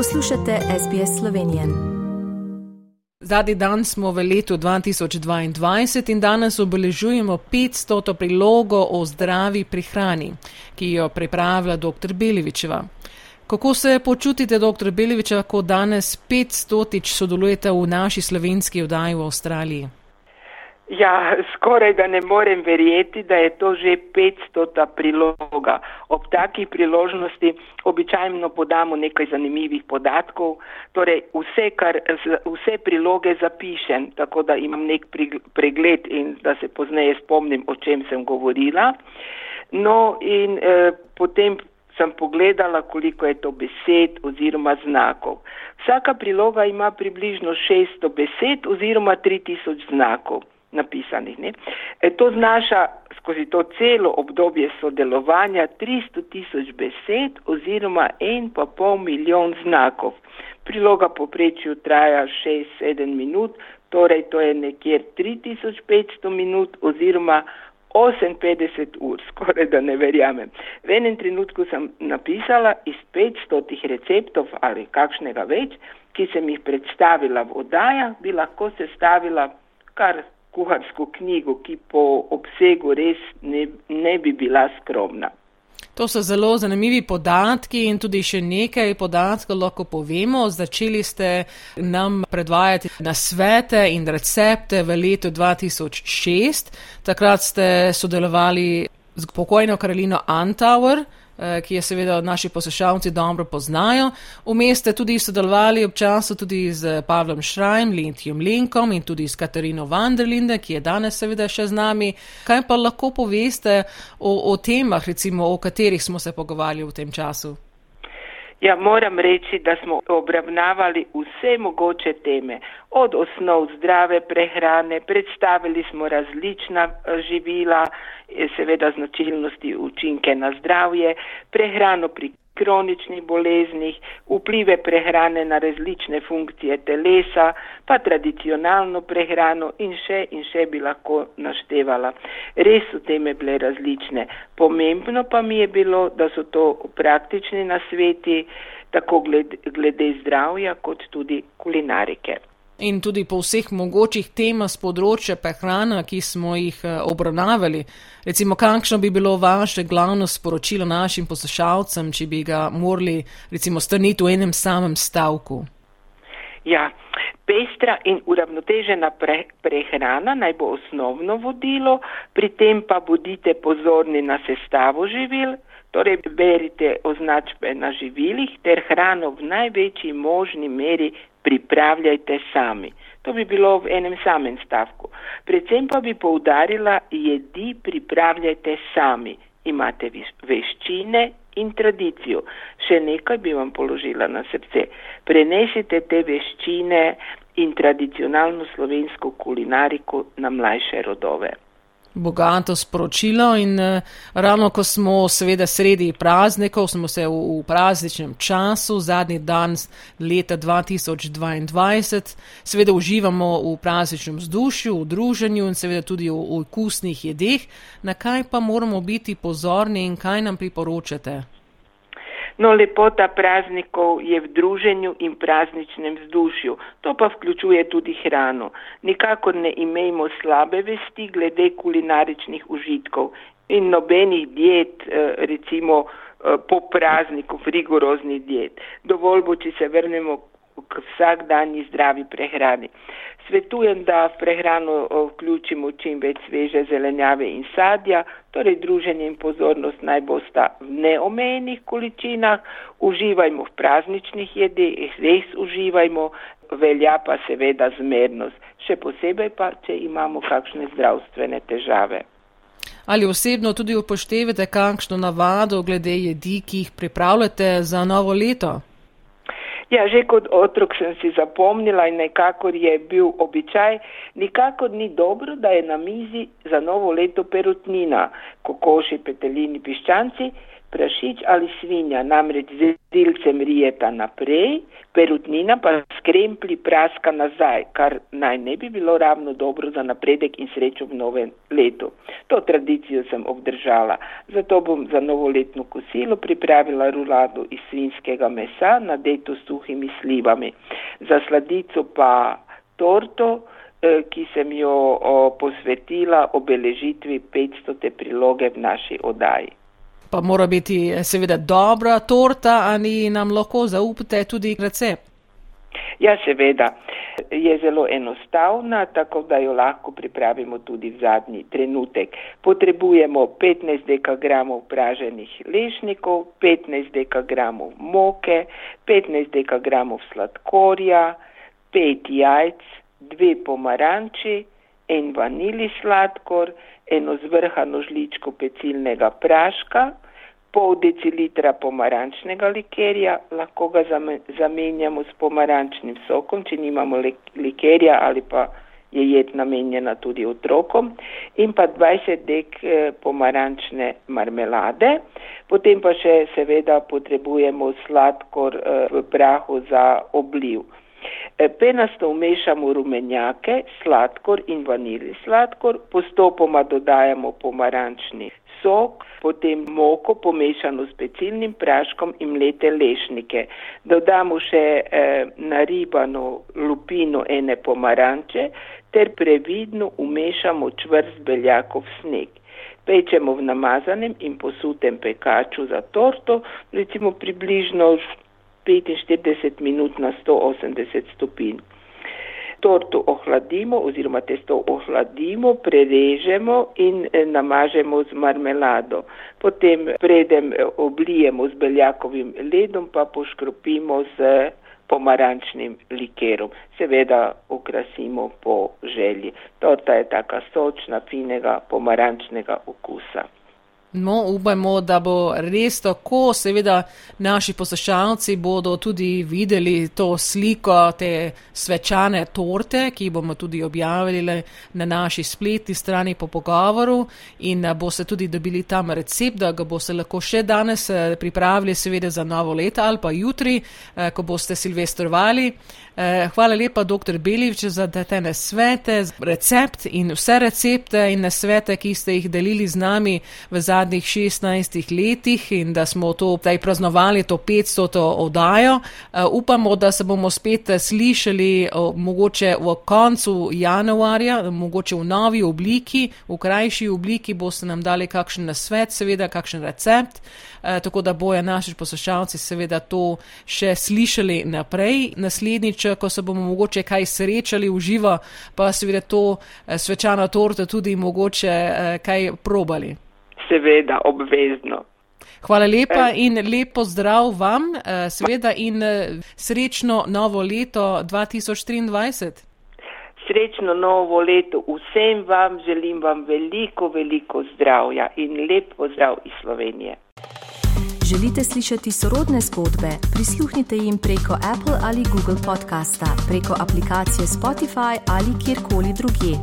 Poslušate SBS Slovenije. Zadnji dan smo v letu 2022 in danes obeležujemo 500. prilogo o zdravi prihrani, ki jo pripravlja dr. Belevičeva. Kako se počutite, dr. Belevičeva, ko danes 500. sodelujete v naši slovenski oddaji v Avstraliji? Ja, skoraj da ne morem verjeti, da je to že 500. priloga. Ob takih priložnosti običajno podamo nekaj zanimivih podatkov, torej vse, kar, vse priloge zapišem, tako da imam nek pregled in da se pozneje spomnim, o čem sem govorila. No in eh, potem sem pogledala, koliko je to besed oziroma znakov. Vsaka priloga ima približno 600 besed oziroma 3000 znakov napisanih. E, to znaša skozi to celo obdobje sodelovanja 300 tisoč besed oziroma en pa pol milijon znakov. Priloga poprečju traja 6-7 minut, torej to je nekje 3500 minut oziroma 58 ur, skoraj da ne verjamem. V enem trenutku sem napisala iz 500 receptov ali kakšnega več, ki sem jih predstavila v oddajah, bi lahko sestavila kar kuharsko knjigo, ki po obsegu res ne, ne bi bila skromna. To so zelo zanimivi podatki in tudi še nekaj podatkov lahko povemo. Začeli ste nam predvajati na svete in recepte v letu 2006. Takrat ste sodelovali z pokojno Karolino Antauer. Eh, ki je seveda naši poslušalci dobro poznajo. Vmes ste tudi sodelovali občasno tudi z Pavlom Šrajem, Lintjem Linkom in tudi s Katarino Vanderlinde, ki je danes seveda še z nami. Kaj pa lahko poveste o, o temah, recimo, o katerih smo se pogovarjali v tem času? Ja, moram reči, da smo obravnavali vse mogoče teme, od osnov zdrave prehrane, predstavili smo različna eh, živila, eh, seveda značilnosti učinke na zdravje, prehrano pri kroničnih boleznih, vplive prehrane na različne funkcije telesa, pa tradicionalno prehrano in še in še bi lahko naštevala. Res so teme bile različne. Pomembno pa mi je bilo, da so to praktični nasveti, tako glede, glede zdravja, kot tudi kulinarike in tudi po vseh mogočih temah z področja prehrana, ki smo jih eh, obravnavali. Recimo, kakšno bi bilo vaše glavno sporočilo našim poslušalcem, če bi ga morali, recimo, strniti v enem samem stavku? Ja, pestra in uravnotežena pre, prehrana naj bo osnovno vodilo, pri tem pa bodite pozorni na sestavo živil, torej berite označbe na živilih ter hrano v največji možni meri pripravljajte sami. To bi bilo v enem samem stavku. Predvsem pa bi poudarila, jedi pripravljajte sami. Imate veščine in tradicijo. Še nekaj bi vam položila na srce. Prenesite te veščine in tradicionalno slovensko kulinariko na mlajše rodove bogato sporočilo in uh, ravno ko smo seveda sredi praznikov, smo se v, v prazničnem času, zadnji dan leta 2022, seveda uživamo v prazničnem vzdušju, v druženju in seveda tudi v, v okusnih jedeh, na kaj pa moramo biti pozorni in kaj nam priporočate? No, lepota praznikov je v druženju in prazničnem vzdušju, to pa vključuje tudi hrano. Nikakor ne imejmo slabe vesti glede kulinaričnih užitkov in nobenih diet, eh, recimo eh, po prazniku, rigoroznih diet. Dovolj bo, če se vrnemo k vsakdanji zdravi prehrani. Svetujem, da v prehrano vključimo čim več sveže zelenjave in sadja, torej druženje in pozornost naj bosta v neomejenih količinah, uživajmo v prazničnih jedeh, res uživajmo, velja pa seveda zmernost, še posebej pa, če imamo kakšne zdravstvene težave. Ali osebno tudi upoštevate kakšno navado glede jedi, ki jih pripravljate za novo leto? Ja, že kot otrok sem si zapomnila in nekako je bil običaj, nikakor ni dobro, da je na mizi za novo leto perutnina, kokoši, petelini, piščanci, Prašič ali svinja namreč z delcem rijeta naprej, perutnina pa skrempli praska nazaj, kar naj ne bi bilo ravno dobro za napredek in srečo v novem letu. To tradicijo sem obdržala, zato bom za novoletno kosilo pripravila rulado iz svinskega mesa, nadeto s suhimi slivami. Za sladico pa torto, eh, ki sem jo posvetila obeležitvi 500. priloge v naši odaji. Pa mora biti seveda dobra torta, ali nam lahko zaupate tudi recept? Ja, seveda. Je zelo enostavna, tako da jo lahko pripravimo tudi v zadnji trenutek. Potrebujemo 15 dekagramov praženih lešnikov, 15 dekagramov moke, 15 dekagramov sladkorja, 5 jajc, 2 pomaranči, en vanili sladkor, eno zvrhano žličko pecilnega praška, pol decilitra pomarančnega likerja, lahko ga zamenjamo s pomarančnim sokom, če nimamo likerja ali pa je jed namenjena tudi otrokom in pa 20 dek eh, pomarančne marmelade. Potem pa še seveda potrebujemo sladkor eh, v prahu za obliv. E, penasto umešamo rumenjake, sladkor in vanilji sladkor, postopoma dodajamo pomarančni sok, potem moko pomešano s pecilnim praškom in mlete lešnike. Dodamo še eh, naribano lupino ene pomaranče ter previdno umešamo čvrst beljakov sneg. Pečemo v namazanem in posutem pekaču za torto, recimo približno 45 minut na 180 stopinj. Torto ohladimo oziroma testo ohladimo, prerežemo in eh, namažemo z marmelado. Potem predem eh, oblijemo z beljakovim ledom, pa poškropimo z pomarančnim likerom. Seveda okrasimo po želji. Torta je taka sočna, finega pomarančnega okusa. No, upajmo, da bo res tako. Seveda, naši poslušalci bodo tudi videli to sliko te svečane torte, ki bomo tudi objavili na naši spletni strani po pogovoru in boste tudi dobili tam recept, da ga boste lahko še danes eh, pripravili, seveda za novo leto ali pa jutri, eh, ko boste silvestrovali. Eh, hvala lepa, dr. Belič, za te nasvete, recept in vse recepte in nasvete, ki ste jih delili z nami v zadnjih 16 letih in da smo to zdaj praznovali, to 500. oddajo. Eh, upamo, da se bomo spet slišali mogoče v koncu januarja, mogoče v novi obliki, v krajši obliki boste nam dali kakšen nasvet, seveda kakšen recept. Eh, tako da bojo naši poslušalci seveda to še slišali naprej. Naslednjič, ko se bomo mogoče kaj srečali v živo, pa seveda to eh, svečano torto tudi mogoče eh, kaj probali. Seveda, obvezno. Hvala lepa in lepo zdrav vam, seveda in srečno novo leto 2023. Srečno novo leto vsem vam, želim vam veliko, veliko zdravja in lep pozdrav iz Slovenije. Želite slišati sorodne zgodbe? Prisluhnite jim preko Apple ali Google podcasta, preko aplikacije Spotify ali kjerkoli drugje.